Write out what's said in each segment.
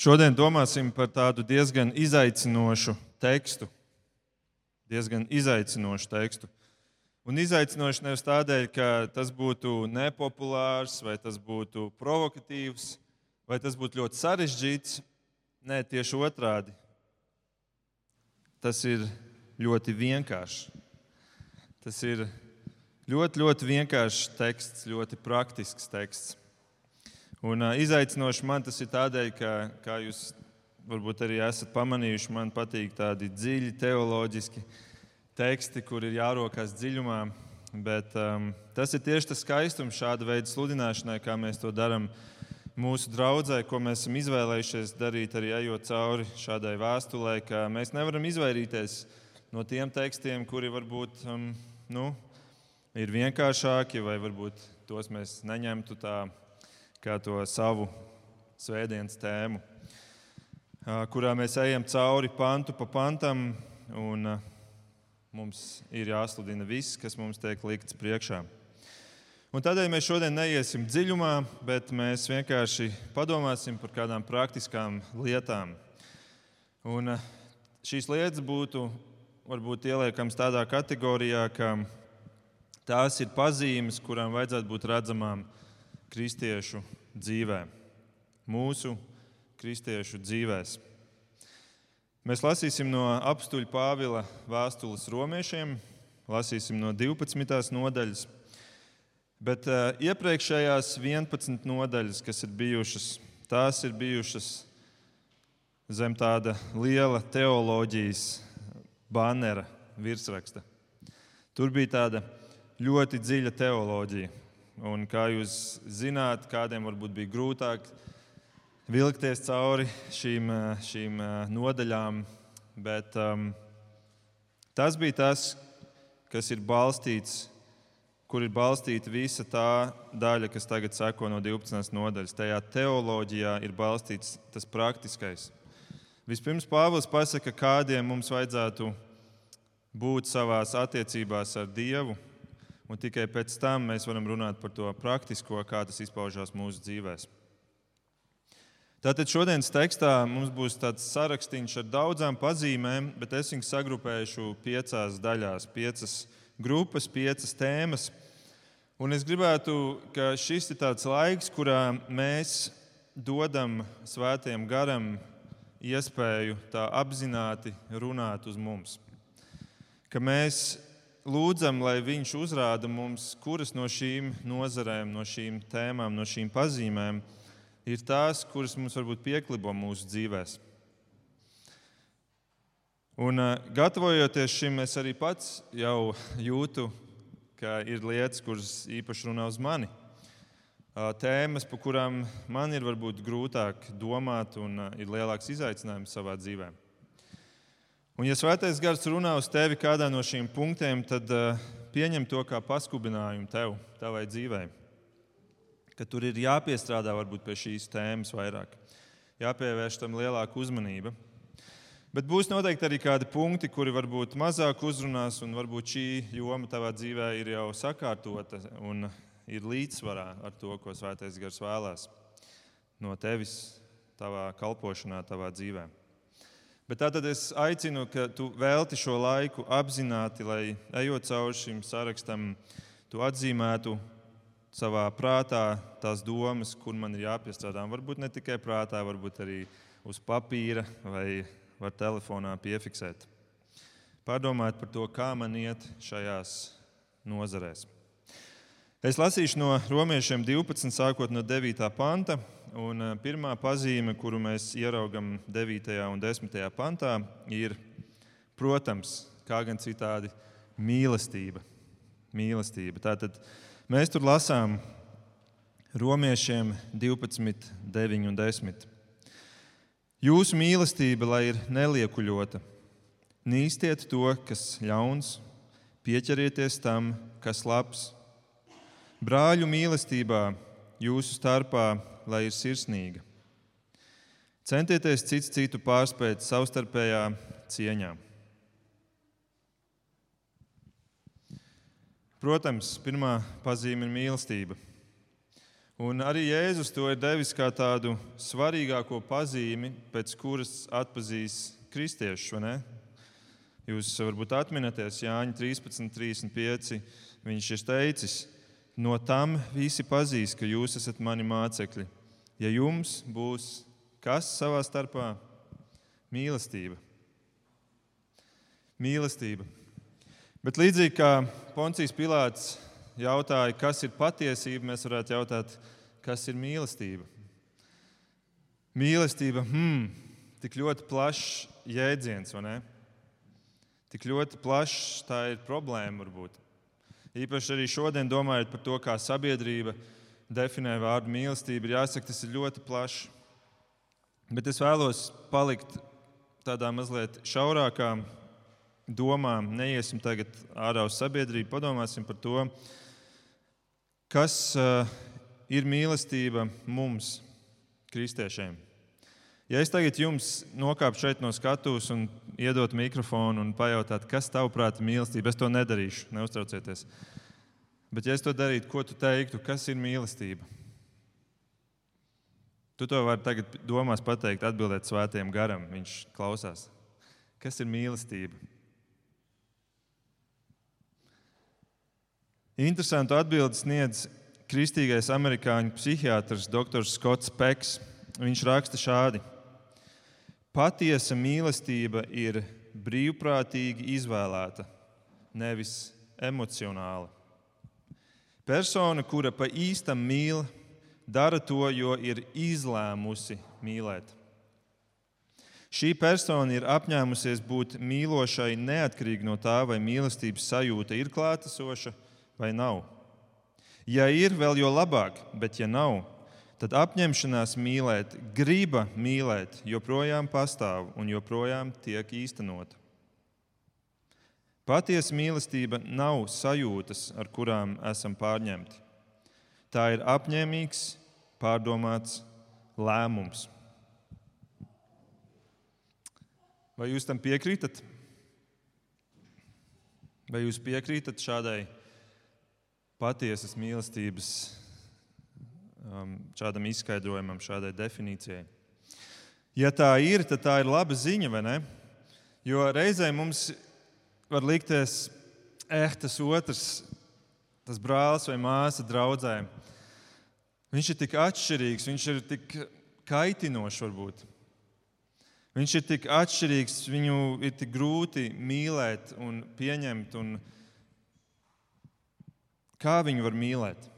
Šodien domāsim par tādu diezgan izaicinošu tekstu. Diezgan izaicinošu tekstu. Un izaicinoši nevis tādēļ, ka tas būtu nepopulārs, vai tas būtu provokatīvs, vai tas būtu ļoti sarežģīts. Nē, tieši otrādi. Tas ir ļoti vienkāršs. Tas ir ļoti, ļoti vienkāršs teksts, ļoti praktisks teksts. Un, uh, izaicinoši man tas ir tādēļ, ka, kā jūs varbūt arī esat pamanījuši, man patīk tādi dziļi teoloģiski teksti, kur ir jārokās dziļumā. Bet um, tas ir tieši tas skaistums šāda veida sludināšanai, kā mēs to darām mūsu draudzē, ko mēs esam izvēlējušies darīt arī ejot cauri šādai vēstulē, ka mēs nevaram izvairīties no tiem tekstiem, kuri varbūt um, nu, ir vienkāršāki, vai varbūt tos mēs neņemtu tā kā to savu svētdienas tēmu, kurā mēs ejam cauri pantu pa pantam, un mums ir jāsludina viss, kas mums tiek likts priekšā. Un tādēļ mēs šodien neiesim dziļumā, bet mēs vienkārši padomāsim par kādām praktiskām lietām. Un šīs lietas būtu varbūt ieliekams tādā kategorijā, ka tās ir pazīmes, kurām vajadzētu būt redzamām kristiešu dzīvē, mūsu kristiešu dzīvēs. Mēs lasīsim no apstuļa Pāvila vēstules romiešiem, lasīsim no 12. nodaļas. Bet uh, iepriekšējās 11 nodaļas, kas ir bijušas, tās ir bijušas zem tāda liela teoloģijas bannera virsraksta. Tur bija tāda ļoti dziļa teoloģija. Un kā jūs zināt, kādiem varbūt bija grūtāk vilkties cauri šīm, šīm nodaļām, bet um, tas bija tas, kas ir balstīts, kur ir balstīta visa tā daļa, kas tagad seko no 12. nodaļas. Tajā teoloģijā ir balstīts tas praktiskais. Vispirms Pāvils pasaka, kādiem mums vajadzētu būt savās attiecībās ar Dievu un tikai pēc tam mēs varam runāt par to praktisko, kā tas izpaužās mūsu dzīvēm. Tātad šodienas tekstā mums būs tāds sarakstīns ar daudzām pazīmēm, bet es viņus sagrupēšu piecās daļās, piecas grupas, piecas tēmas. Un es gribētu, ka šis ir tāds laiks, kurā mēs dodam svētiem garam iespēju tā apzināti runāt uz mums. Ka mēs lūdzam, lai Viņš uzrāda mums, kuras no šīm nozarēm, no šīm tēmām, no šīm pazīmēm ir tās, kuras mums varbūt pieklibo mūsu dzīvēm. Un, gatavojoties šim, es arī pats jau jūtu, ka ir lietas, kuras īpaši runā uz mani. Tēmas, par kurām man ir varbūt grūtāk domāt un ir lielāks izaicinājums savā dzīvēm. Un, ja svētais gars runā uz tevi kādā no šīm punktiem, tad uh, pieņem to kā paskubinājumu tev, tavai dzīvei. Ka tur ir jāpiestrādā varbūt pie šīs tēmas vairāk, jāpievērš tam lielāka uzmanība. Bet būs noteikti arī kādi punkti, kuri varbūt mazāk uzrunās, un varbūt šī joma tavā dzīvē ir jau sakārtota un ir līdzsvarā ar to, ko Svētais Gars vēlās no tevis, tavā kalpošanā, tavā dzīvēm. Bet tātad es aicinu, ka tu velti šo laiku apzināti, lai ejot cauri šim sarakstam, tu atzīmētu savā prātā tās domas, kur man ir jāpiestrādā. Varbūt ne tikai prātā, varbūt arī uz papīra vai var telefonā piefiksēt. Pārdomājiet par to, kā man iet šajās nozarēs. Es lasīšu no romiešiem 12, sākot no 9. panta. Un eh, pirmā pazīme, kuru mēs ieraugam 9. un 10. pantā, ir, protams, kā gan citādi, mīlestība. mīlestība. Tātad mēs tur lasām romiešiem 12, 9 un 10. Jūsu mīlestība, lai ir neliekuļota, nīstiet to, kas ļauns, pieķerieties tam, kas labs. Brāļu mīlestībā jūsu starpā lai ir sirsnīga. Centieties cits citu pārspēt savstarpējā cieņā. Protams, pirmā pazīme ir mīlestība. Un arī Jēzus to ir devis kā tādu svarīgāko pazīmi, pēc kuras atpazīs kristiešus. Jūs varbūt atminaties Jāņa 13, 35. Viņš ir teicis, no tam visi pazīs, ka jūs esat mani mācekļi. Ja jums būs kas savā starpā? Mīlestība. Mīlestība. Bet līdzīgi kā Poncijas Pilārs jautāja, kas ir patiesība, mēs varētu jautāt, kas ir mīlestība. Mīlestība, hmm, tik ļoti plašs jēdziens, vai ne? Tik ļoti plašs tā ir problēma, varbūt. Īpaši arī šodien domājot par to, kā sabiedrība definē vārdu mīlestību, ir jāsaka, tas ir ļoti plašs. Bet es vēlos palikt tādā mazliet šaurākā domām. Neiesim tagad ārā uz sabiedrību, padomāsim par to, kas uh, ir mīlestība mums, kristiešiem. Ja es tagad jums nokāptu šeit no skatuves un iedotu mikrofonu un pajautātu, kas tavuprāt ir mīlestība, es to nedarīšu, neuztraucieties. Bet, ja es to darītu, ko tu teiktu, kas ir mīlestība? Tu to vari tagad domās pateikt, atbildēt svētajam garam. Viņš klausās. Kas ir mīlestība? Interesantu atbildi sniedz kristīgais amerikāņu psihiatrs dr. Skots Peks. Viņš raksta šādi: Patiesa mīlestība ir brīvprātīgi izvēlēta, nevis emocionāla. Persona, kura pa īstam mīl, dara to, jo ir izlēmusi mīlēt. Šī persona ir apņēmusies būt mīlošai neatkarīgi no tā, vai mīlestības sajūta ir klātesoša vai nav. Ja ir, vēl jo labāk, bet ja nav, tad apņemšanās mīlēt, griba mīlēt, joprojām pastāv un joprojām tiek īstenota. Patiesa mīlestība nav sajūtas, ar kurām esam pārņemti. Tā ir apņēmīgs, pārdomāts lēmums. Vai jūs tam piekrītat? Vai jūs piekrītat šādai patiesas mīlestības šādam izskaidrojumam, šādai definīcijai. Ja tā ir, tad tā ir laba ziņa, vai ne? Jo reizē mums var likties, eh, tas otrs, tas brālis vai māsa draudzē, viņš ir tik atšķirīgs, viņš ir tik kaitinošs varbūt. Viņš ir tik atšķirīgs, viņu ir tik grūti mīlēt un pieņemt. Un kā viņu var mīlēt?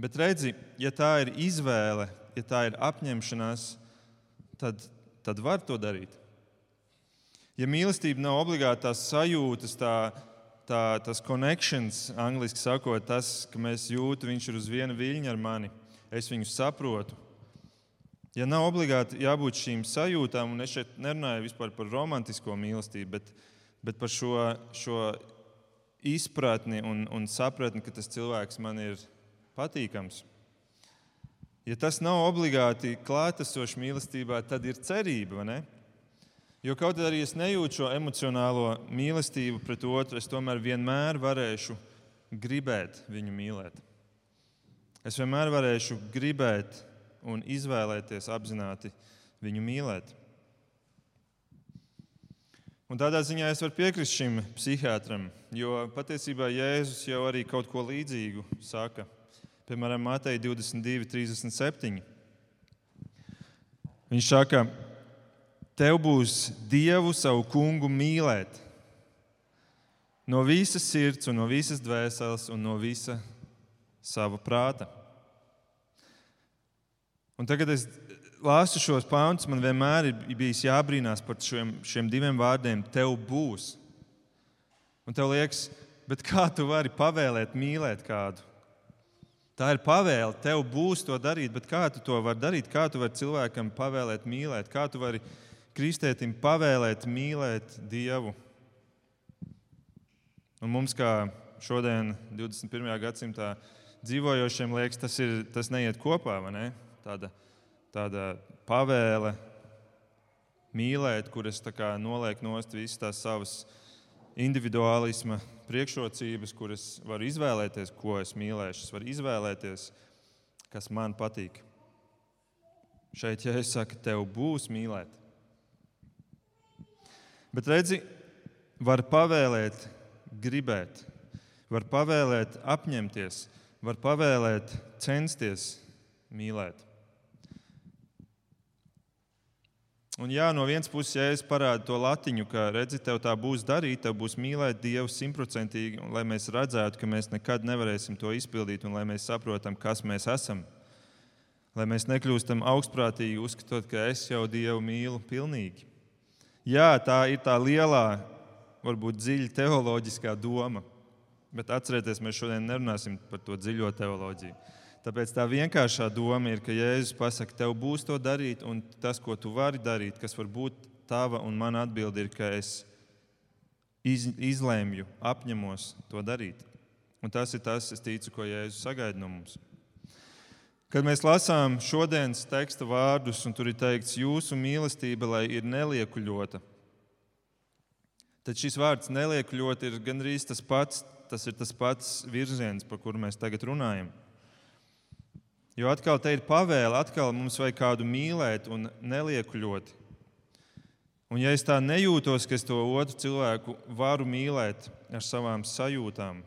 Bet redzi, ja tā ir izvēle, ja tā ir apņemšanās, tad, tad var to darīt. Ja mīlestība nav obligāti tās sajūtas, tā, tā, tas connections, angļuiski sakot, tas, ka mēs jūtam, viņš ir uz viena viļņa ar mani, es viņu saprotu. Ja nav obligāti jābūt šīm sajūtām, un es šeit nerunāju vispār par romantisko mīlestību, bet, bet par šo, šo izpratni un, un sapratni, ka tas cilvēks man ir patīkams. Ja tas nav obligāti klātesošs mīlestībā, tad ir cerība. Jo kaut arī es nejūtu šo emocionālo mīlestību pret otru, es tomēr vienmēr varēšu gribēt viņu mīlēt. Es vienmēr varēšu gribēt un izvēlēties apzināti viņu mīlēt. Un tādā ziņā es varu piekrist šim psihiatram, jo patiesībā Jēzus jau arī kaut ko līdzīgu saka piemēram, Mateja 22, 37. Viņš saka, tev būs Dievu savu kungu mīlēt no visas sirds, no visas dvēseles un no visa sava prāta. Un tagad es lasu šos pāntus, man vienmēr ir bijis jābrīnās par šiem, šiem diviem vārdiem. Tev būs. Un tev liekas, kā tu vari pavēlēt mīlēt kādu? Tā ir pavēle, tev būs to darīt, bet kā tu to vari darīt? Kā tu vari cilvēkam pavēlēt, mīlēt? Kā tu vari kristētim pavēlēt, mīlēt Dievu? Un mums, kā šodien, 21. gadsimtā dzīvojošiem, liekas, tas, ir, tas neiet kopā. Ne? Tāda, tāda pavēle mīlēt, kuras noliek nost visas tās savas individuālisma priekšrocības, kuras varu izvēlēties, ko es mīlēšu. Es varu izvēlēties, kas man patīk. Šeit, ja es saku, tev būs mīlēt. Bet redzi, var pavēlēt, gribēt, var pavēlēt, apņemties, var pavēlēt, censties mīlēt. Un jā, no vienas puses, ja es parādu to latiņu, ka redzi, tev tā būs darīt, tev būs mīlēt Dievu simtprocentīgi, lai mēs redzētu, ka mēs nekad nevarēsim to izpildīt, un lai mēs saprotam, kas mēs esam. Lai mēs nekļūstam augstprātīgi, uzskatot, ka es jau Dievu mīlu pilnīgi. Jā, tā ir tā lielā, varbūt dziļa teoloģiskā doma, bet atcerieties, mēs šodien nerunāsim par to dziļo teoloģiju. Tāpēc tā vienkāršā doma ir, ka Jēzus pasakā, tev būs to darīt, un tas, ko tu vari darīt, kas var būt tava un mana atbilde, ir, ka es iz, izlēmju, apņemos to darīt. Un tas ir tas, es ticu, ko Jēzus sagaida no mums. Kad mēs lasām šodienas teksta vārdus, un tur ir teikts, jūsu mīlestība, lai ir neliekuļota, tad šis vārds neliekuļot ir gandrīz tas pats, tas ir tas pats virziens, par kuru mēs tagad runājam. Jo atkal te ir pavēle, atkal mums vajag kādu mīlēt un neliekuļot. Un ja es tā nejūtos, ka es to otru cilvēku varu mīlēt ar savām sajūtām,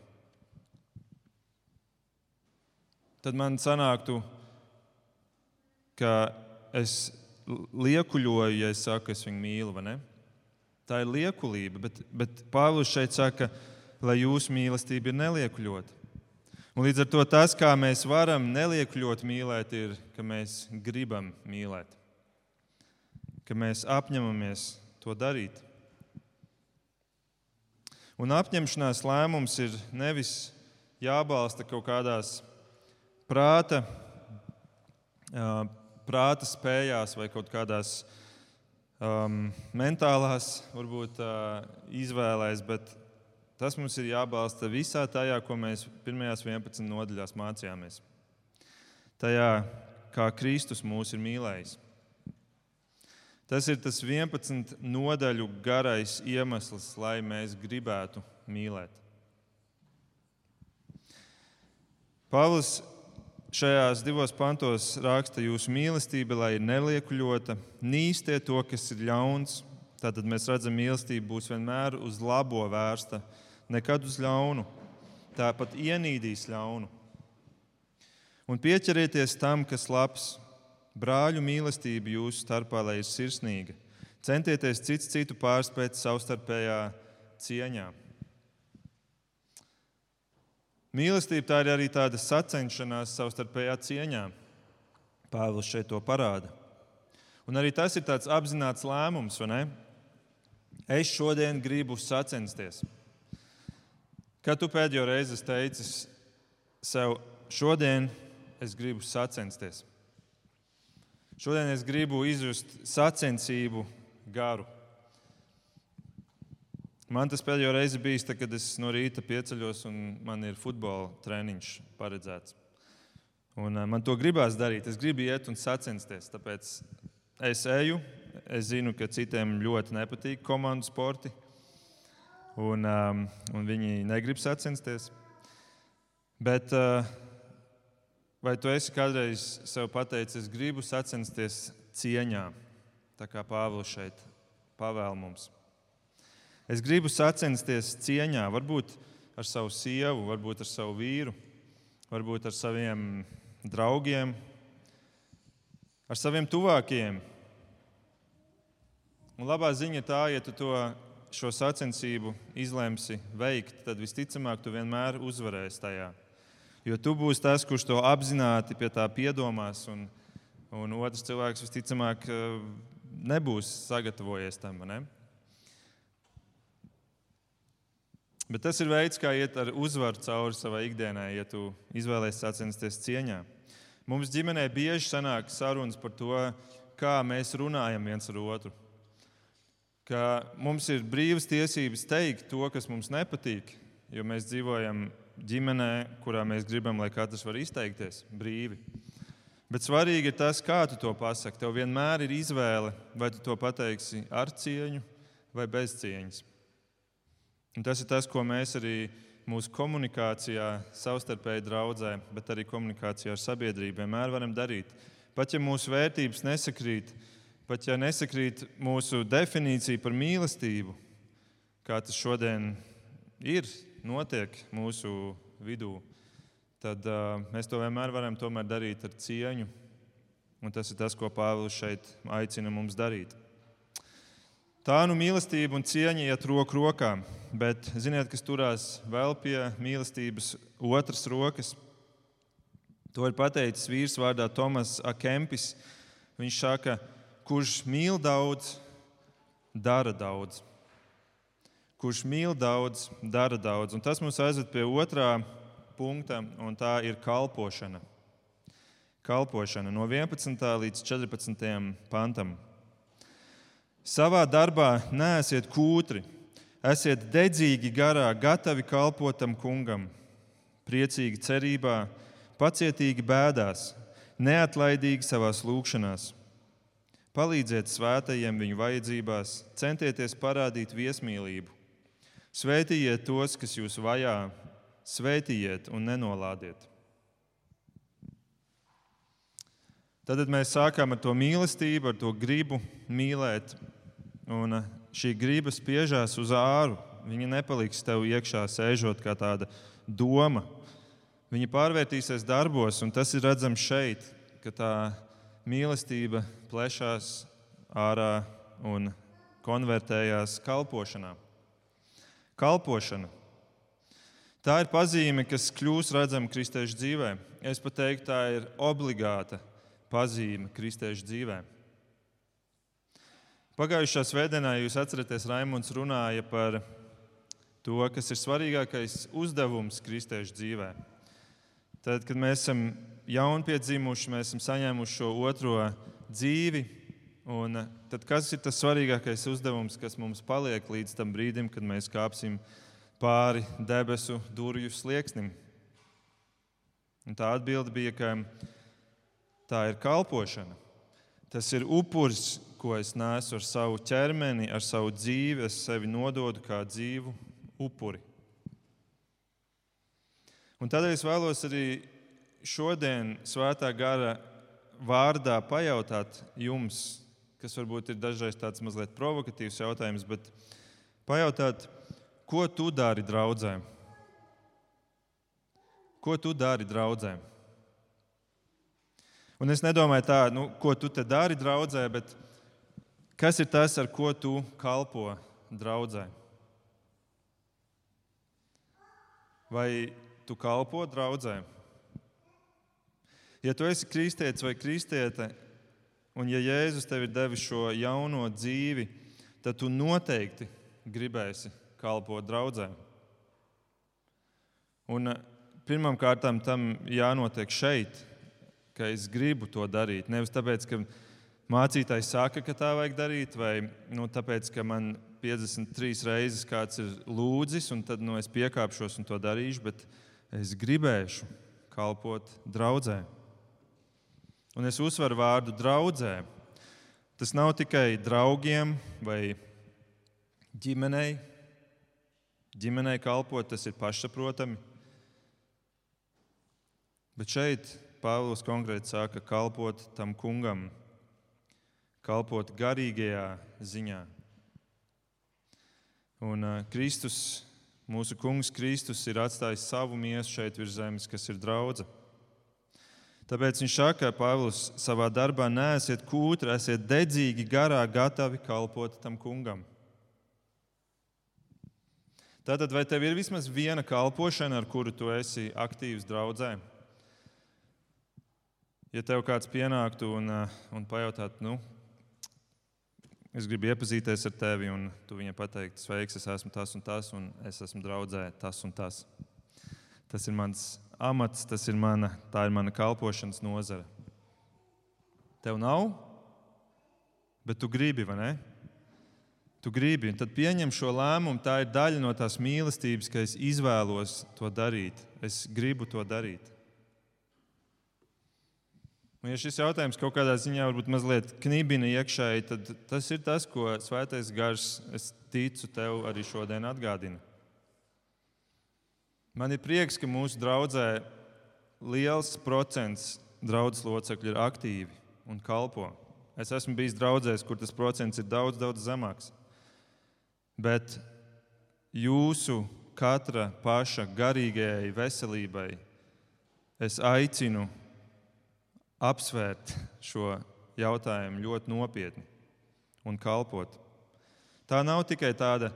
tad man sanāktu, ka es liekuļoju, ja es saku, es viņu mīlu. Tā ir liekulība, bet, bet Pāvils šeit saka, lai jūsu mīlestība ir neliekuļota. Un līdz ar to tas, kā mēs varam neliekļot mīlēt, ir, ka mēs gribam mīlēt, ka mēs apņemamies to darīt. Un apņemšanās lēmums ir nevis jābalsta kaut kādās prāta, prāta spējās vai kaut kādās um, mentālās varbūt, uh, izvēlēs, bet Tas mums ir jābalsta visā tajā, ko mēs pirmajās 11 nodaļās mācījāmies. Tajā, kā Kristus mūs ir mīlējis. Tas ir tas 11 nodaļu garais iemesls, lai mēs gribētu mīlēt. Pāvils šajās divos pantos raksta, jūsu mīlestība, lai ir neliekuļota, nīstie to, kas ir ļauns. Tātad mēs redzam, mīlestība būs vienmēr uz labo vērsta, nekad uz ļaunu. Tāpat ienīdīs ļaunu. Un pieķerieties tam, kas labs, brāļu mīlestība jūsu starpā, lai ir sirsnīga. Centieties cits citu pārspēt savstarpējā cieņā. Mīlestība tā ir arī tāda sacenšanās savstarpējā cieņā. Pāvils šeit to parāda. Un arī tas ir tāds apzināts lēmums, vai ne? Es šodien gribu sacensties. Kad tu pēdējo reizi teici sev, šodien es gribu sacensties? Šodien es gribu izjust sacensību garu. Man tas pēdējo reizi bijis, tad, kad es no rīta pieceļos un man ir futbola treniņš paredzēts. Un, uh, man to gribās darīt. Es gribu iet un sacensties. Tāpēc es eju. Es zinu, ka citiem ļoti nepatīk komandu sporti un, um, un viņi negrib sacensties. Bet uh, vai tu esi kādreiz sev pateicis, es gribu sacensties cieņā, tā kā Pāvils šeit pavēl mums? Es gribu sacensties cieņā, varbūt ar savu sievu, varbūt ar savu vīru, varbūt ar saviem draugiem, ar saviem tuvākajiem. Un labā ziņa tā, ja tu to šo sacensību izlemsi veikt, tad visticamāk tu vienmēr uzvarēsi tajā. Jo tu būsi tas, kurš to apzināti pie tā piedomās, un, un otrs cilvēks visticamāk eh, nebūs sagatavojies tam. Ne? Bet tas ir veids, kā iet ar uzvaru cauri savai ikdienai, ja tu izvēlēsies sacensties cieņā. Mums ģimenē bieži sanāk sarunas par to, kā mēs runājam viens ar otru ka mums ir brīvas tiesības teikt to, kas mums nepatīk, jo mēs dzīvojam ģimenē, kurā mēs gribam, lai katrs var izteikties brīvi. Bet svarīgi ir tas, kā tu to pasaki. Tev vienmēr ir izvēle, vai tu to pateiksi ar cieņu vai bez cieņas. Un tas ir tas, ko mēs arī mūsu komunikācijā, savstarpēji draudzē, bet arī komunikācijā ar sabiedrību vienmēr varam darīt. Pat ja mūsu vērtības nesakrīt, pat ja nesakrīt mūsu definīcija par mīlestību, kā tas šodien ir, notiek mūsu vidū, tad uh, mēs to vienmēr varam darīt ar cieņu. Un tas ir tas, ko Pāvils šeit aicina mums darīt. Tā nu mīlestība un cieņa iet roku rokā, bet ziniet, kas turās vēl pie mīlestības otras rokas? To ir pateicis vīrs vārdā Tomas Akempis. Viņš saka, kurš mīl daudz, dara daudz. Kurš mīl daudz, dara daudz. Un tas mums aizved pie otrā punkta, un tā ir kalpošana. Kalpošana no 11. līdz 14. pantam. Savā darbā neesiet kūtri, esiet dedzīgi garā, gatavi kalpot tam kungam, priecīgi cerībā, pacietīgi bēdās, neatlaidīgi savā lūgšanās. Palīdziet svētajiem viņu vajadzībās, centieties parādīt viesmīlību. Svētījiet tos, kas jūs vajā, svētījiet un nenolādiet. Tad mēs sākām ar to mīlestību, ar to gribu mīlēt, Un šī griba spiežās uz āru. Viņa nepaliks tev iekšā, sēžot kā tāda doma. Viņa pārvērtīsies darbos, un tas ir redzams šeit, ka tā mīlestība plešās ārā un konvertējās kalpošanā. Kalpošana. Tā ir pazīme, kas kļūst redzama kristiešu dzīvē. Es pat teiktu, tā ir obligāta pazīme kristiešu dzīvēm. Pagājušā svētdienā jūs atceraties, Raimons runāja par to, kas ir svarīgākais uzdevums kristiešu dzīvē. Tad, kad mēs esam jaunpiedzimuši, mēs esam saņēmuši šo otro dzīvi, un tad kas ir tas svarīgākais uzdevums, kas mums paliek līdz tam brīdim, kad mēs kāpsim pāri debesu durvju slieksnim? Un tā atbilde bija, ka tā ir kalpošana. Tas ir upuris, ko es nesu ar savu ķermeni, ar savu dzīvi, es sevi nododu kā dzīvu upuri. Un tādēļ es vēlos arī šodien svētā gara vārdā pajautāt jums, kas varbūt ir dažreiz tāds mazliet provokatīvs jautājums, bet pajautāt, ko tu dari draudzē? Ko tu dari draudzē? Un es nedomāju tā, nu, ko tu te dari draudzē, bet Kas ir tas, ar ko tu kalpo draudzē? Vai tu kalpo draudzē? Ja tu esi kristietis vai kristiete, un ja Jēzus tev ir devis šo jauno dzīvi, tad tu noteikti gribēsi kalpot. Un eh, pirmkārt, tam jānotiek šeit, ka es gribu to darīt. Nevis tāpēc, ka mācītājs saka, ka tā vajag darīt, vai nu, tāpēc, ka man 53 reizes kāds ir lūdzis, un tad nu, es piekāpšos un to darīšu, bet es gribēšu kalpot draudzē. Un es uzsveru vārdu draudzē. Tas nav tikai draugiem vai ģimenei. Ģimenei kalpot, tas ir pašsaprotami. Bet šeit Pāvils konkrēti saka, kalpot tam kungam, kalpot garīgajā ziņā. Un Kristus, mūsu Kungs Kristus, ir atstājis savu miesu šeit virs zemes, kas ir draudzene. Tāpēc viņš saka, Pāvils savā darbā neesiet kūtri, esiet dedzīgi, garā, gatavi kalpot tam kungam. Tātad, vai tev ir vismaz viena kalpošana, ar kuru tu esi aktīvs draudzē? Ja tev kāds pienāktu un, un pajautātu, nu, Es gribu iepazīties ar tevi, un tu viņai pateiktu, sveiks, es esmu tas un tas, un es esmu draudzē tas un tas. Tas ir mans amats, tas ir mana, tā ir mana kalpošanas nozara. Tev nav, bet tu gribi, vai ne? Tu gribi, un tad pieņem šo lēmumu. Tā ir daļa no tās mīlestības, ka es izvēlos to darīt. Es gribu to darīt. Un, ja šis jautājums kaut kādā ziņā varbūt mazliet knibina iekšēji, tad tas ir tas, ko Svētais Gars, es ticu, tev arī šodien atgādina. Man ir prieks, ka mūsu draudzē liels procents draudzes locekļu ir aktīvi un kalpo. Es esmu bijis draudzēs, kur tas procents ir daudz, daudz zemāks. Bet jūsu katra paša garīgajai veselībai es aicinu apsvērt šo jautājumu ļoti nopietni un kalpot. Tā nav tikai tāda,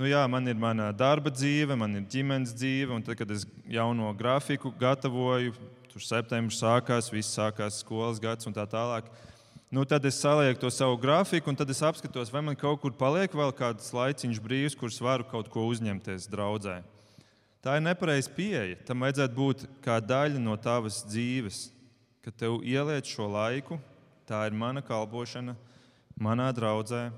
nu jā, man ir mana darba dzīve, man ir ģimenes dzīve, un tad, kad es jauno grafiku gatavoju, tur septembris sākās, viss sākās skolas gads un tā tālāk. Nu, tad es salieku to savu grafiku, un tad es apskatos, vai man kaut kur paliek vēl kāds laiciņš brīvs, kurš varu kaut ko uzņemties draudzē. Tā ir nepareiza pieeja. Tam vajadzētu būt kā daļa no tavas dzīves, kad tev ieliec šo laiku. Tā ir mana kalpošana, manā draudzē.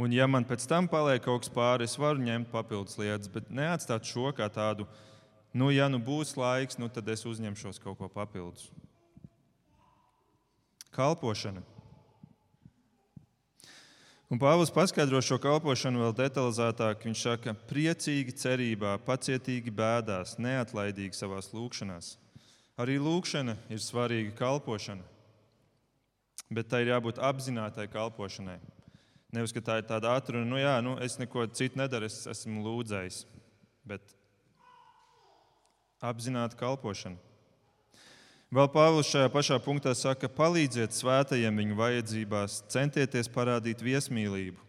Un, ja man pēc tam paliek kaut kas pāri, es varu ņemt papildus lietas, bet neatstāt šo kā tādu, nu, ja nu būs laiks, nu, tad es uzņemšos kaut ko papildus. Kalpošana. Un Pāvils paskaidro šo kalpošanu vēl detalizētāk. Viņš saka, priecīgi cerībā, pacietīgi bēdās, neatlaidīgi savā lūgšanās. Arī lūgšana ir svarīga kalpošana, bet tai ir jābūt apzinātai kalpošanai. Nevis, ka tā ir tāda atruna, nu jā, nu, es neko citu nedaru, es esmu lūdzējis, bet apzināta kalpošana. Vēl Pāvils šajā pašā punktā saka, palīdziet svētajiem viņu vajadzībās, centieties parādīt viesmīlību.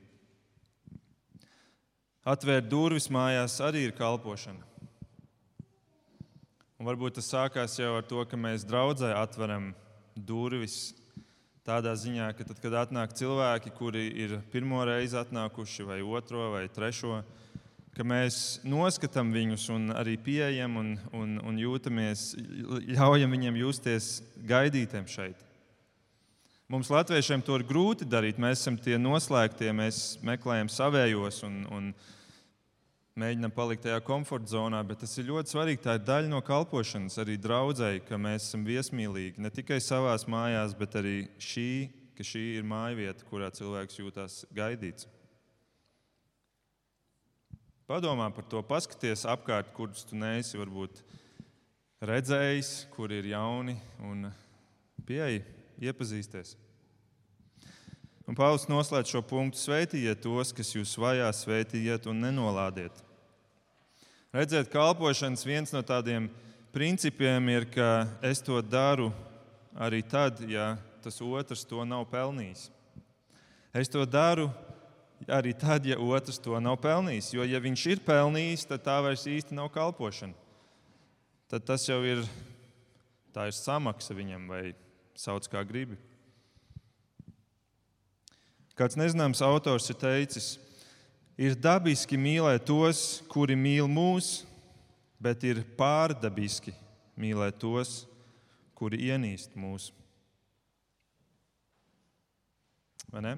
Atvērt durvis mājās arī ir kalpošana. Un varbūt tas sākās jau ar to, ka mēs draudzē atveram durvis tādā ziņā, ka tad, kad atnāk cilvēki, kuri ir pirmo reizi atnākuši, vai otro, vai trešo, ka mēs noskatām viņus un arī pieejam un, un, un jūtamies, ļaujam viņiem justies gaidītiem šeit. Mums, latviešiem, to ir grūti darīt. Mēs esam tie noslēgtie, mēs meklējam savējos un, un mēģinam palikt tajā komforta zonā, bet tas ir ļoti svarīgi. Tā ir daļa no kalpošanas, arī draudzēji, ka mēs esam viesmīlīgi ne tikai savā mājās, bet arī šī, ka šī ir māja vieta, kurā cilvēks jūtas gaidīts. Padomā par to, paskaties apkārt, kurus tu neesi varbūt redzējis, kur ir jauni un pieeja, iepazīsties. Un Pāvils noslēdz šo punktu: Sveitiet tos, kas jūs vajā, sveitiet un nenolādiet. Redzēt, kalpošanas viens no tādiem principiem ir, ka es to daru arī tad, ja tas otrs to nav pelnījis. Es to daru arī tad, ja otrs to nav pelnījis. Jo, ja viņš ir pelnījis, tad tā vairs īsti nav kalpošana. Tad tas jau ir, ir samaksa viņam, vai sauc kā gribi. Kāds nezināms autors ir teicis, ir dabiski mīlēt tos, kuri mīl mūs, bet ir pārdabiski mīlēt tos, kuri ienīst ne?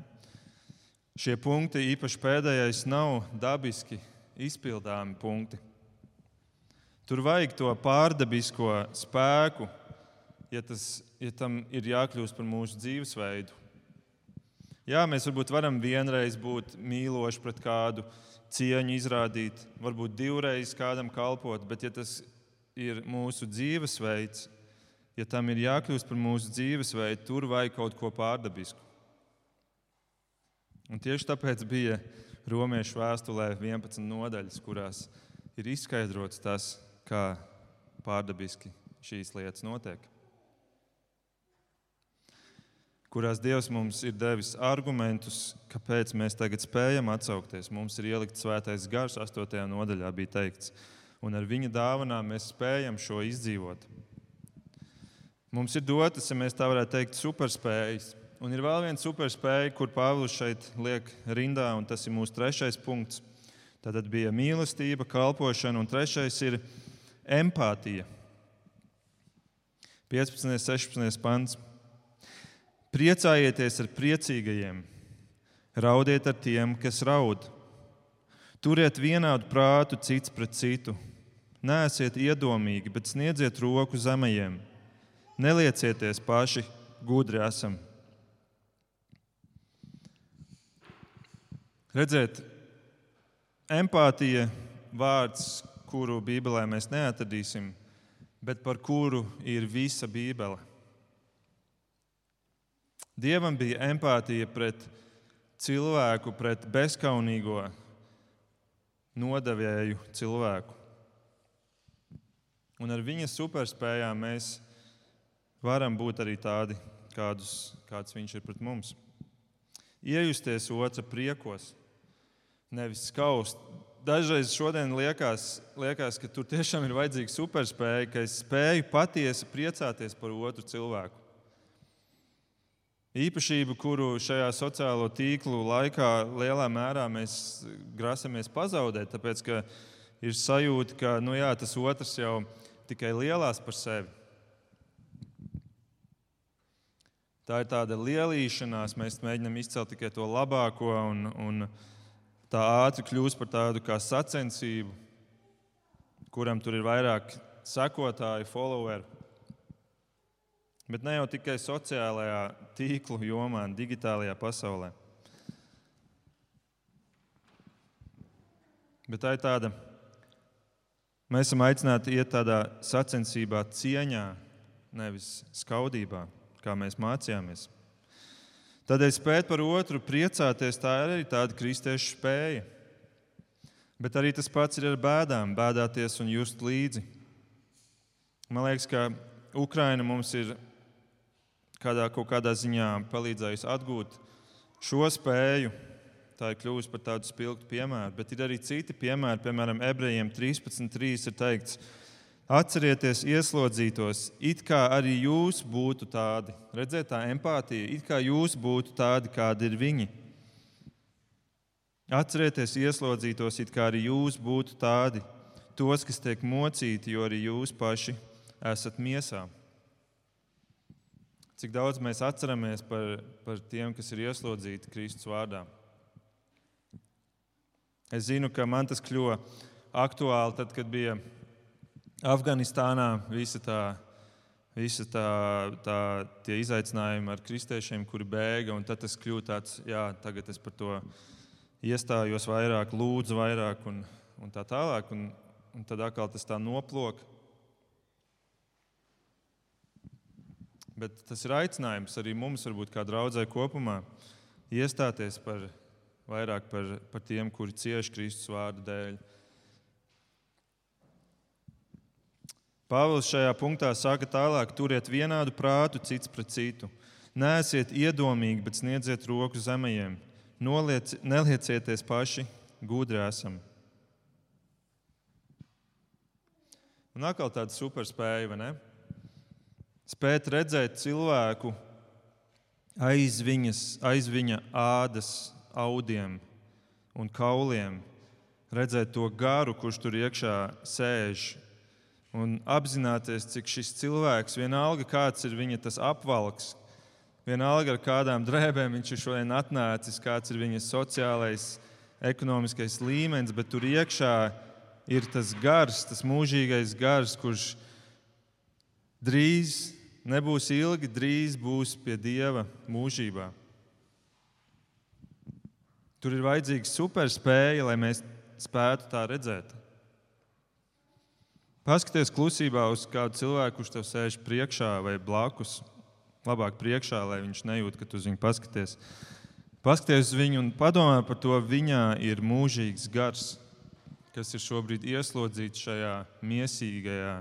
Šie punkti, īpaši pēdējais, nav dabiski izpildāmi punkti. Tur vajag to pārdabisko spēku, ja, tas, ja tam ir jākļūst par mūsu dzīvesveidu. Jā, mēs varbūt varam vienreiz būt mīloši pret kādu, cieņu izrādīt, varbūt divreiz kādam kalpot, bet ja tas ir mūsu dzīvesveids, ja tam ir jākļūst par mūsu dzīvesveidu, tur vajag kaut ko pārdabisku. Un tieši tāpēc bija Romiešu vēstulē 11 nodaļas, kurās ir izskaidrots tas, kā pārdabiski šīs lietas notiek. Kurās Dievs mums ir devis argumentus, kāpēc mēs tagad spējam atsaukties. Mums ir ielikts svētais gars, 8. nodaļā bija teikts, un ar viņa dāvanām mēs spējam šo izdzīvot. Mums ir dotas, ja mēs tā varētu teikt, superspējas Un ir vēl viena superspēja, kur Pāvils šeit liek rindā, un tas ir mūsu trešais punkts. Tad bija mīlestība, kalpošana, un trešais ir empātija. 15. un 16. pants. Priecājieties ar priecīgajiem, raudiet ar tiem, kas raud. Turiet vienādu prātu cits pret citu. Nēsiet iedomīgi, bet sniedziet roku zemajiem. Neliecieties paši gudri esam. Redziet, empātija vārds, kuru Bībelē mēs neatradīsim, bet par kuru ir visa Bībele. Dievam bija empātija pret cilvēku, pret bezskaunīgo, nodevēju cilvēku. Un ar viņa superspējām mēs varam būt arī tādi, kādus, kāds viņš ir pret mums. Iejusties otra priekos, nevis skaust. Dažreiz šodien liekas, liekas, ka tur tiešām ir vajadzīga superspēja, ka es spēju patiesi priecāties par otru cilvēku. Īpašība, kuru šajā sociālo tīklu laikā lielā mērā mēs grasamies pazaudēt, tāpēc ka ir sajūta, ka nu jā, tas otrs jau tikai lielās par sevi. Tā ir tāda lielīšanās, mēs mēģinām izcelt tikai to labāko, un, un tā ātri kļūst par tādu kā sacensību, kuram tur ir vairāk sekotāju, followeru. Bet ne jau tikai sociālajā tīklu jomā, digitālajā pasaulē. Bet tā ir tāda, mēs esam aicināti iet tādā sacensībā, cieņā, nevis skaudībā, kā mēs mācījāmies. Tādēļ spēt par otru priecāties, tā ir arī tāda kristiešu spēja. Bet arī tas pats ir ar bēdām, bēdāties un just līdzi. Man liekas, ka Ukraina mums ir kādā, kaut kādā ziņā palīdzējusi atgūt šo spēju. Tā ir kļuvusi par tādu spilgtu piemēru, bet ir arī citi piemēri. Piemēram, ebrejiem 13.3 ir teikts, atcerieties ieslodzītos, it kā arī jūs būtu tādi. Redziet, tā empātija, it kā jūs būtu tādi, kādi ir viņi. Atcerieties ieslodzītos, it kā arī jūs būtu tādi, tos, kas tiek mocīti, jo arī jūs paši esat miesā. Cik daudz mēs atceramies par, par tiem, kas ir ieslodzīti Kristus vārdā? Es zinu, ka man tas kļuva aktuāli tad, kad bija Afganistānā visa tā, visa tā, tā tie izaicinājumi ar kristiešiem, kuri bēga. Tad tas kļuva tāds, jā, tagad es par to iestājos vairāk, lūdzu vairāk un, un tā tālāk. Un, un tad atkal tas tā noplok. Bet tas ir aicinājums arī mums, varbūt kā draudzē kopumā, iestāties par vairāk par, par tiem, kuri cieši Kristus vārdu dēļ. Pāvils šajā punktā saka tālāk: turiet vienādu prātu cits pret citu. Nēsiet iedomīgi, bet sniedziet roku zemajiem. Noliec, neliecieties paši, gudri esam. Un atkal tāda superspēja, vai ne? Spēt redzēt cilvēku aiz, viņas, aiz viņa ādas audiem un kauliem, redzēt to garu, kurš tur iekšā sēž. Un apzināties, cik šis cilvēks, vienalga kāds ir viņa apvalks, vienalga ar kādām drēbēm viņš ir šodien atnācis, kāds ir viņa sociālais, ekonomiskais līmenis, bet tur iekšā ir tas gars, tas mūžīgais gars, kurš drīz nebūs ilgi, drīz būs pie Dieva mūžībā. Tur ir vajadzīga superspēja, lai mēs spētu tā redzēt. Paskaties klusībā uz kādu cilvēku, kurš tev sēž priekšā vai blakus. Labāk priekšā, lai viņš nejūt, ka tu uz viņu paskaties. Paskaties uz viņu un padomā par to. Viņā ir mūžīgs gars, kas ir šobrīd ieslodzīts šajā mīsīgajā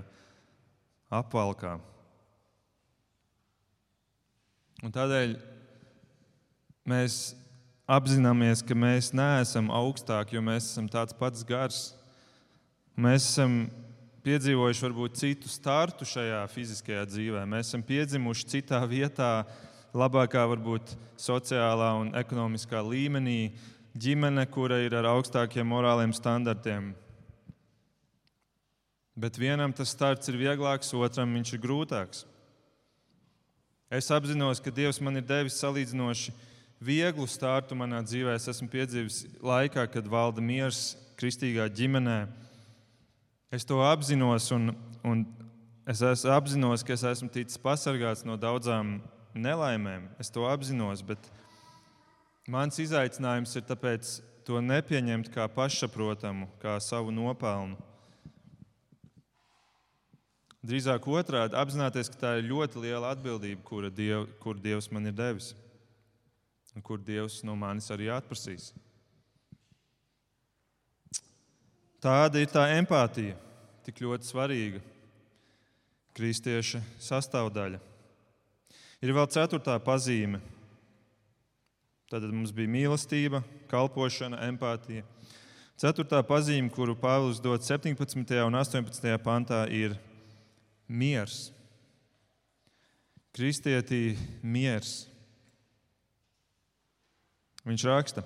apvalkā. Un tādēļ mēs apzināmies, ka mēs neesam augstāki, jo mēs esam tāds pats gars. Mēs esam piedzīvojuši varbūt citu startu šajā fiziskajā dzīvē. Mēs esam piedzimuši citā vietā, labākā, varbūt sociālā un ekonomiskā līmenī, ģimene, kura ir ar augstākiem morāliem standartiem. Bet vienam tas starts ir vieglāks, otram viņš ir grūtāks. Es apzinos, ka Dievs man ir devis salīdzinoši vieglu startu manā dzīvē. Es esmu piedzīvis laikā, kad valda miers kristīgā ģimenē. Es to apzinos, un, un es apzinos, ka es esmu ticis pasargāts no daudzām nelaimēm. Es to apzinos, bet mans izaicinājums ir tāpēc to nepieņemt kā pašsaprotamu, kā savu nopelnu, Drīzāk otrādi - apzināties, ka tā ir ļoti liela atbildība, kura diev, kur Dievs man ir devis un kur Dievs no manis arī atprasīs. Tāda ir tā empātija, tik ļoti svarīga kristieša sastāvdaļa. Ir vēl ceturtā pazīme. Tad mums bija mīlestība, kalpošana, empātija. Ceturtā pazīme, kuru Pāvils dod 17. un 18. pantā, ir miers. Kristietī miers. Viņš raksta,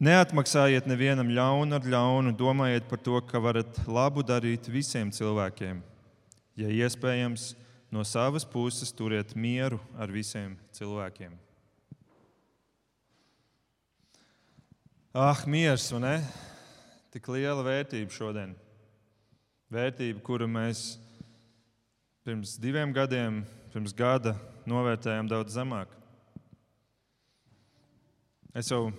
neatmaksājiet nevienam ļaunu ar ļaunu, domājiet par to, ka varat labu darīt visiem cilvēkiem. Ja iespējams, no savas puses turiet mieru ar visiem cilvēkiem. Ah, miers, un ne? Tik liela vērtība šodien. Vērtība, kuru mēs pirms diviem gadiem, pirms gada novērtējām daudz zemāk. Es jau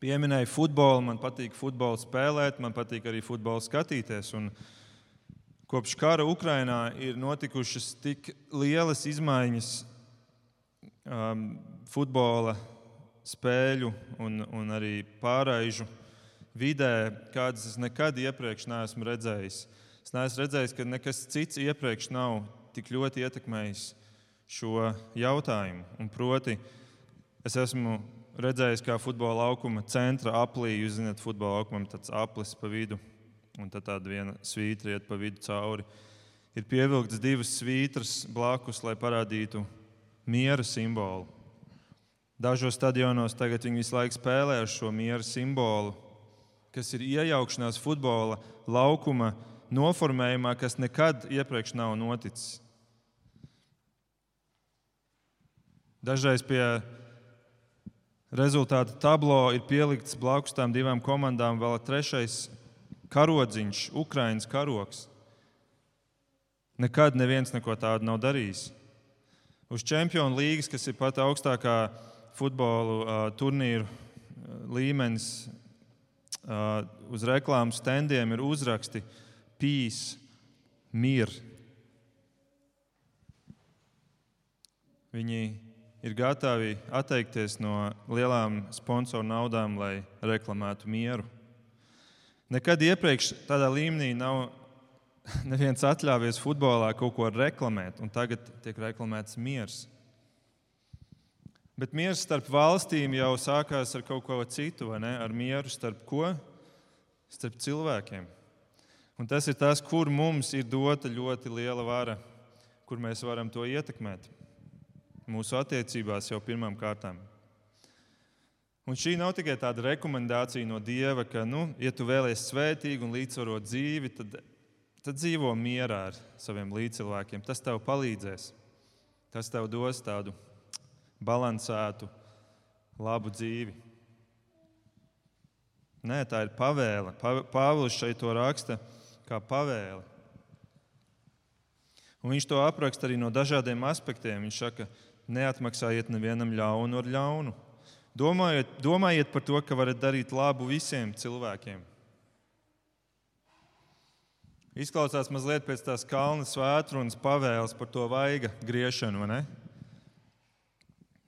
pieminēju futbolu, man patīk futbolu spēlēt, man patīk arī futbolu skatīties. Un kopš kara Ukrainā ir notikušas tik lielas izmaiņas um, futbola spēļu un, un arī pārēžu vidē, kādas es nekad iepriekš neesmu redzējis. Es neesmu redzējis, ka nekas cits iepriekš nav tik ļoti ietekmējis šo jautājumu. Un proti, es esmu redzējis, kā futbola laukuma centra aplī, jūs zināt, futbola laukumam tāds aplis pa vidu, un tad tāda viena svītra iet pa vidu cauri. Ir pievilktas divas svītras blakus, lai parādītu miera simbolu. Dažos stadionos tagad viņi visu laiku spēlē ar šo miera simbolu, kas ir iejaukšanās futbola laukuma noformējumā, kas nekad iepriekš nav noticis. Dažreiz pie rezultātu tablo ir pielikts blakus tām divām komandām vēl trešais karodziņš, Ukraiņas karoks. Nekad neviens neko tādu nav darījis. Uz Čempionu līgas, kas ir pat augstākā futbolu uh, turnīru līmenis uh, uz reklāmas standiem ir uzraksti Peace, Mir. Viņi ir gatavi atteikties no lielām sponsoru naudām, lai reklamētu mieru. Nekad iepriekš tādā līmenī nav neviens atļāvies futbolā kaut ko reklamēt, un tagad tiek reklamēts miers. Bet miers starp valstīm jau sākās ar kaut ko citu, vai ne? Ar mieru starp ko? Starp cilvēkiem. Un tas ir tas, kur mums ir dota ļoti liela vara, kur mēs varam to ietekmēt. Mūsu attiecībās jau pirmām kārtām. Un šī nav tikai tāda rekomendācija no Dieva, ka, nu, ja tu vēlies svētīgi un līdzsvarot dzīvi, tad, tad dzīvo mierā ar saviem līdzcilvēkiem. Tas tev palīdzēs. Tas tev dos tādu balansētu, labu dzīvi. Nē, tā ir pavēle. Pāvils šeit to raksta kā pavēle. Un viņš to apraksta arī no dažādiem aspektiem. Viņš saka, neatmaksājiet nevienam ļaunu ar ļaunu. Domājiet, domājiet par to, ka varat darīt labu visiem cilvēkiem. Izklausās mazliet pēc tās kalna svētrunas pavēles par to vaiga griešanu, vai ne?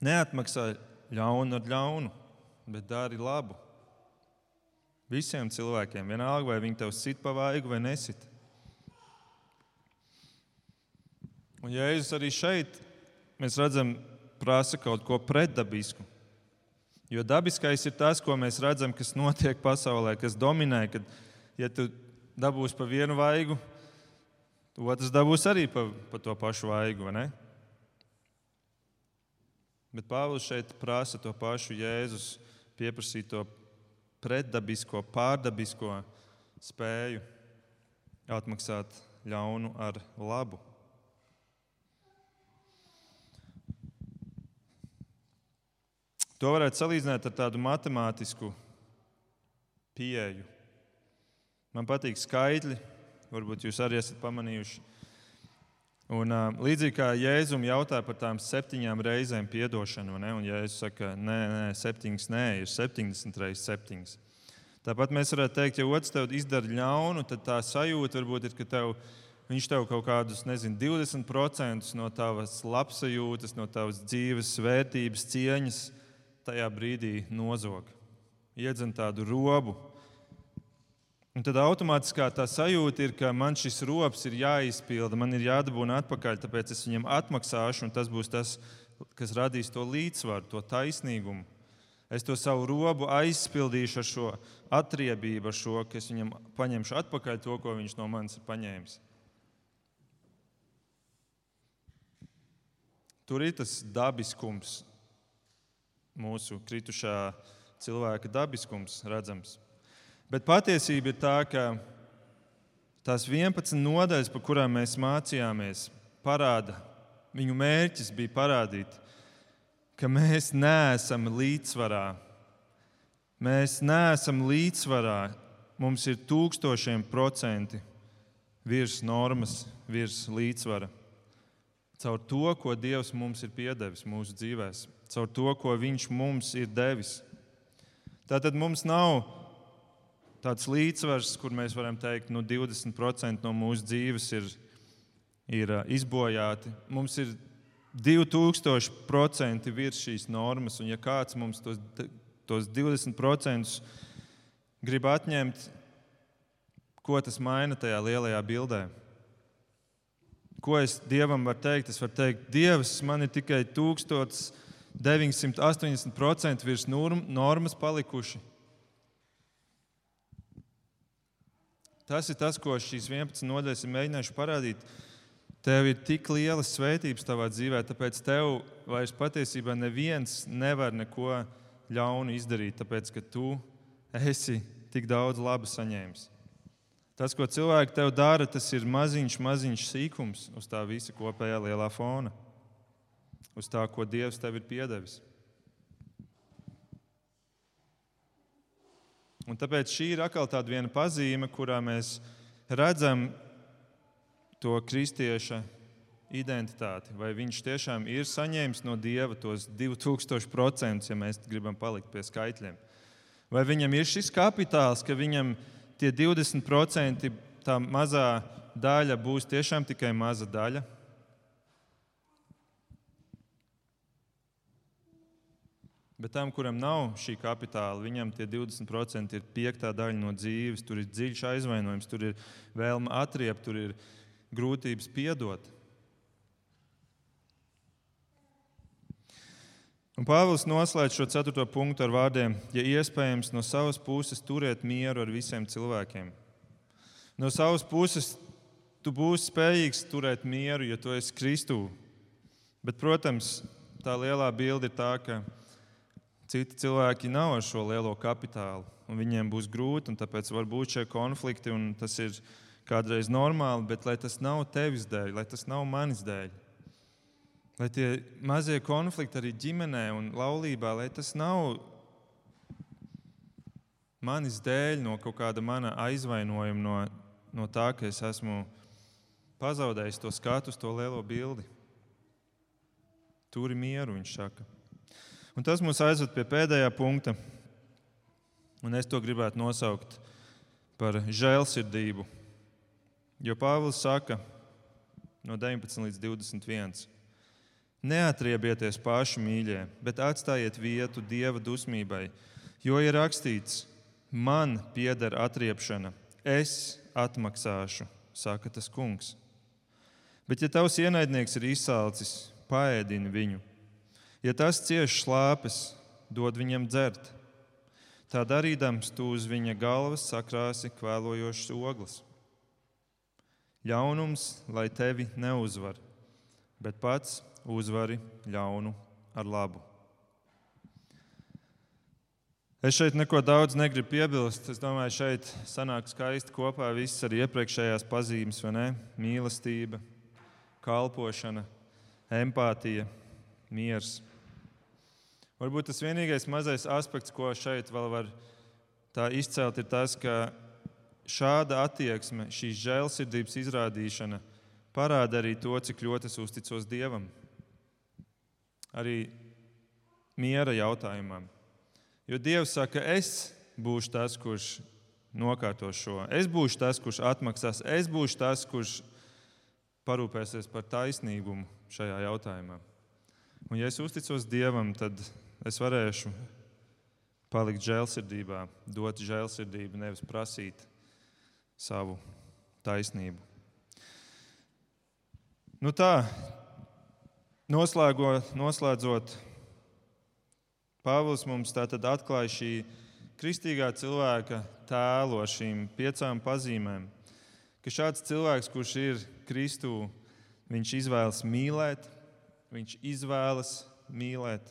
Neatmaksā ļaunu ar ļaunu, bet dari labu. Visiem cilvēkiem, vienalga vai viņi tev sit pa vaigu vai nesit. Un Jēzus arī šeit mēs redzam, prasa kaut ko pretdabisku. Jo dabiskais ir tas, ko mēs redzam, kas notiek pasaulē, kas dominē. Kad, ja tu dabūsi pa vienu vaigu, otrs dabūs arī pa, pa to pašu vaigu. Bet Pāvils šeit prasa to pašu Jēzus, pieprasīt to pretdabisko, pārdabisko spēju atmaksāt ļaunu ar labu. To varētu salīdzināt ar tādu matemātisku pieeju. Man patīk skaitļi, varbūt jūs arī esat pamanījuši. Un, līdzīgi kā Jēzum jautā par tām septiņām reizēm atdošanu, un Jēzus saka, nē, nē, septiņas, nē, ir 70 reizes septiņas. Tāpat mēs varētu teikt, ja otrs tev izdara ļaunu, tad tā sajūta varbūt ir, ka tev viņš tev kaut kādus, nezinu, 20% no tavas labsajūtas, no tavas dzīves vērtības, cieņas tajā brīdī nozog. Iedzen tādu robu. Un tad automātiskā tā sajūta ir, ka man šis robs ir jāizpilda, man ir jādabūna atpakaļ, tāpēc es viņam atmaksāšu, un tas būs tas, kas radīs to līdzsvaru, to taisnīgumu. Es to savu robu aizpildīšu ar šo atriebību, ar šo, ka es viņam paņemšu atpakaļ to, ko viņš no manis ir paņēmis. Tur ir tas dabiskums, mūsu kritušā cilvēka dabiskums redzams. Bet patiesība ir tā, ka tās 11 nodaļas, par kurām mēs mācījāmies, parāda, viņu mērķis bija parādīt, ka mēs neesam līdzsvarā. Mēs neesam līdzsvarā. Mums ir tūkstošiem procenti virs normas, virs līdzsvara. Caur to, ko Dievs mums ir piedevis mūsu dzīvēm, caur to, ko Viņš mums ir devis. Tātad mums nav tāds līdzsvars, kur mēs varam teikt, ka nu, 20% no mūsu dzīves ir, ir izbojāti. Mums ir 2000% virs šīs normas, un ja kāds mums tos, tos 20% grib atņemt, ko tas maina tajā lielajā bildē? Ko es Dievam varu teikt? Es varu teikt, Dievs, man ir tikai 1980% virs normas palikuši. Tas ir tas, ko šīs 11 nodaļas ir mēģinājuši parādīt. Tev ir tik lielas svētības tavā dzīvē, tāpēc tev vairs patiesībā neviens nevar neko ļaunu izdarīt, tāpēc ka tu esi tik daudz laba saņēmis. Tas, ko cilvēki tev dara, tas ir maziņš, maziņš sīkums uz tā visa kopējā lielā fona, uz tā, ko Dievs tev ir piedevis. Un tāpēc šī ir atkal tāda viena pazīme, kurā mēs redzam to kristieša identitāti. Vai viņš tiešām ir saņēmis no dieva tos 2000%, ja mēs gribam palikt pie skaitļiem. Vai viņam ir šis kapitāls, ka viņam tie 20% tā mazā daļa būs tiešām tikai maza daļa? Bet tam, kuram nav šī kapitāla, viņam tie 20% ir piektā daļa no dzīves. Tur ir dziļš aizvainojums, tur ir vēlme atriept, tur ir grūtības piedot. Un Pāvils noslēdz šo ceturto punktu ar vārdiem: Ja iespējams, no savas puses turiet mieru ar visiem cilvēkiem. No savas puses tu būsi spējīgs turēt mieru, ja tu esi Kristū. Bet, protams, tā lielā bilde ir tā, ka Citi cilvēki nav ar šo lielo kapitālu, un viņiem būs grūti, un tāpēc var būt šie konflikti, un tas ir kādreiz normāli, bet lai tas nav tevis dēļ, lai tas nav manis dēļ. Lai tie mazie konflikti arī ģimenē un laulībā, lai tas nav manis dēļ, no kaut kāda mana aizvainojuma, no, no tā, ka es esmu pazaudējis to skatu to lielo bildi. Turi mieru, viņš saka. Un tas mūs aizved pie pēdējā punkta, un es to gribētu nosaukt par žēlsirdību. Jo Pāvils saka no 19 līdz 21. Neatriebieties paši mīļie, bet atstājiet vietu dieva dusmībai, jo ir rakstīts: Man pieder atriepšana, es atmaksāšu, saka tas kungs. Bet, ja tavs ienaidnieks ir izsalcis, paēdini viņu Ja tas cieš slāpes, dod viņam dzert. Tā darīdams, tu uz viņa galvas sakrāsi kvēlojošas ogles. Ļaunums, lai tevi neuzvar, bet pats uzvari ļaunu ar labu. Es šeit neko daudz negribu piebilst. Es domāju, šeit sanāk skaisti kopā viss arī iepriekšējās pazīmes, vai ne? Mīlestība, kalpošana, empātija, miers. Varbūt tas vienīgais mazais aspekts, ko šeit vēl var izcelt, ir tas, ka šāda attieksme, šīs žēlsirdības izrādīšana parāda arī to, cik ļoti es uzticos Dievam. Arī miera jautājumam. Jo Dievs saka, es būšu tas, kurš nokārtos šo. Es būšu tas, kurš atmaksās, es būšu tas, kurš parūpēsies par taisnīgumu šajā jautājumā. Un, ja es uzticos Dievam, tad es varēšu palikt žēlsirdībā, dot žēlsirdību, nevis prasīt savu taisnību. Nu tā, noslēgot, noslēdzot, Pāvils mums tātad atklāja šī kristīgā cilvēka tēlo šīm piecām pazīmēm, ka šāds cilvēks, kurš ir Kristū, viņš izvēlas mīlēt, viņš izvēlas mīlēt,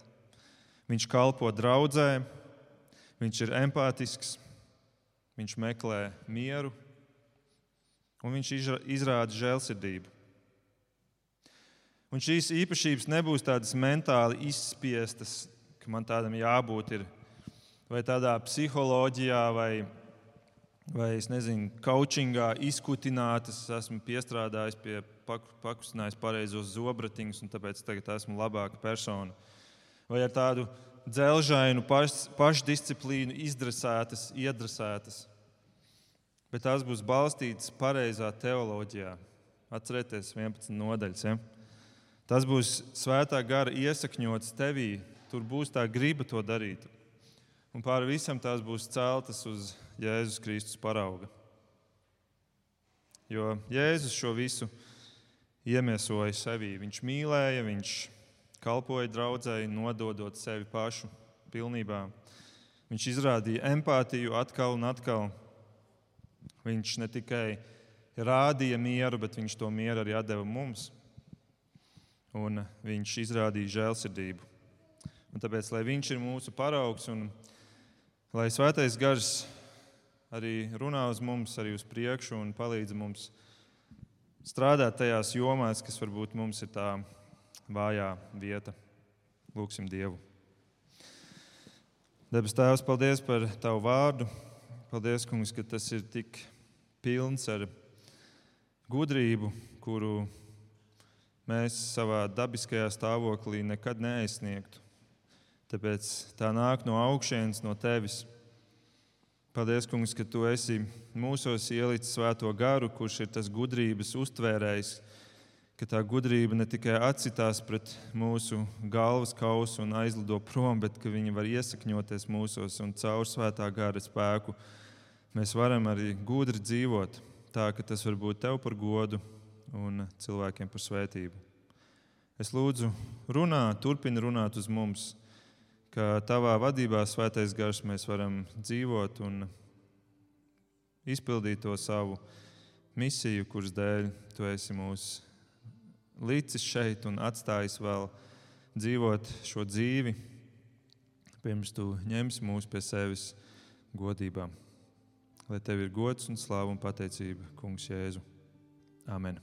viņš kalpo draudzē, viņš ir empātisks, viņš meklē mieru un viņš izrāda žēlsirdību. Un šīs īpašības nebūs tādas mentāli izspiestas, ka man tādam jābūt ir vai tādā psiholoģijā, vai, vai es nezinu, coachingā izkutinātas. Es esmu piestrādājis pie pakustinājis pareizos zobratiņus, un tāpēc tagad esmu labāka persona. Vai ar tādu dzelžainu paš, pašdisciplīnu izdresētas, iedresētas. Bet tās būs balstītas pareizā teoloģijā. Atcerieties, 11 nodaļas. Ja? Tas būs svētā gara iesakņots tevī. Tur būs tā griba to darīt. Un pāri visam tās būs celtas uz Jēzus Kristus parauga. Jo Jēzus šo visu iemiesoja sevī. Viņš mīlēja, viņš kalpoja draudzēji, nododot sevi pašu pilnībā. Viņš izrādīja empātiju atkal un atkal. Viņš ne tikai rādīja mieru, bet viņš to mieru arī deva mums un viņš izrādīja žēlsirdību. Un tāpēc, lai viņš ir mūsu paraugs un lai svētais gars arī runā uz mums, arī uz priekšu un palīdz mums strādāt tajās jomās, kas varbūt mums ir tā vājā vieta. Lūksim Dievu. Debes Tēvs, paldies par Tavu vārdu. Paldies, Kungs, ka tas ir tik pilns ar gudrību, kuru mēs savā dabiskajā stāvoklī nekad neaizsniegtu. Tāpēc tā nāk no augšas, no tevis. Paldies, Kungs, ka tu esi mūsos ielicis svēto garu, kurš ir tas gudrības uztvērējs, ka tā gudrība ne tikai atsitās pret mūsu galvas kausu un aizlido prom, bet ka viņa var iesakņoties mūsos un caur svētā gara spēku mēs varam arī gudri dzīvot, tā ka tas var būt tev par godu un cilvēkiem par svētību. Es lūdzu, runā, turpini runāt uz mums, ka tavā vadībā, svētais gars, mēs varam dzīvot un izpildīt to savu misiju, kuras dēļ tu esi mūs līdzis šeit un atstājis vēl dzīvot šo dzīvi, pirms tu ņemsi mūs pie sevis godībā. Lai tev ir gods un slāva un pateicība, Kungs, Jēzu. Amen.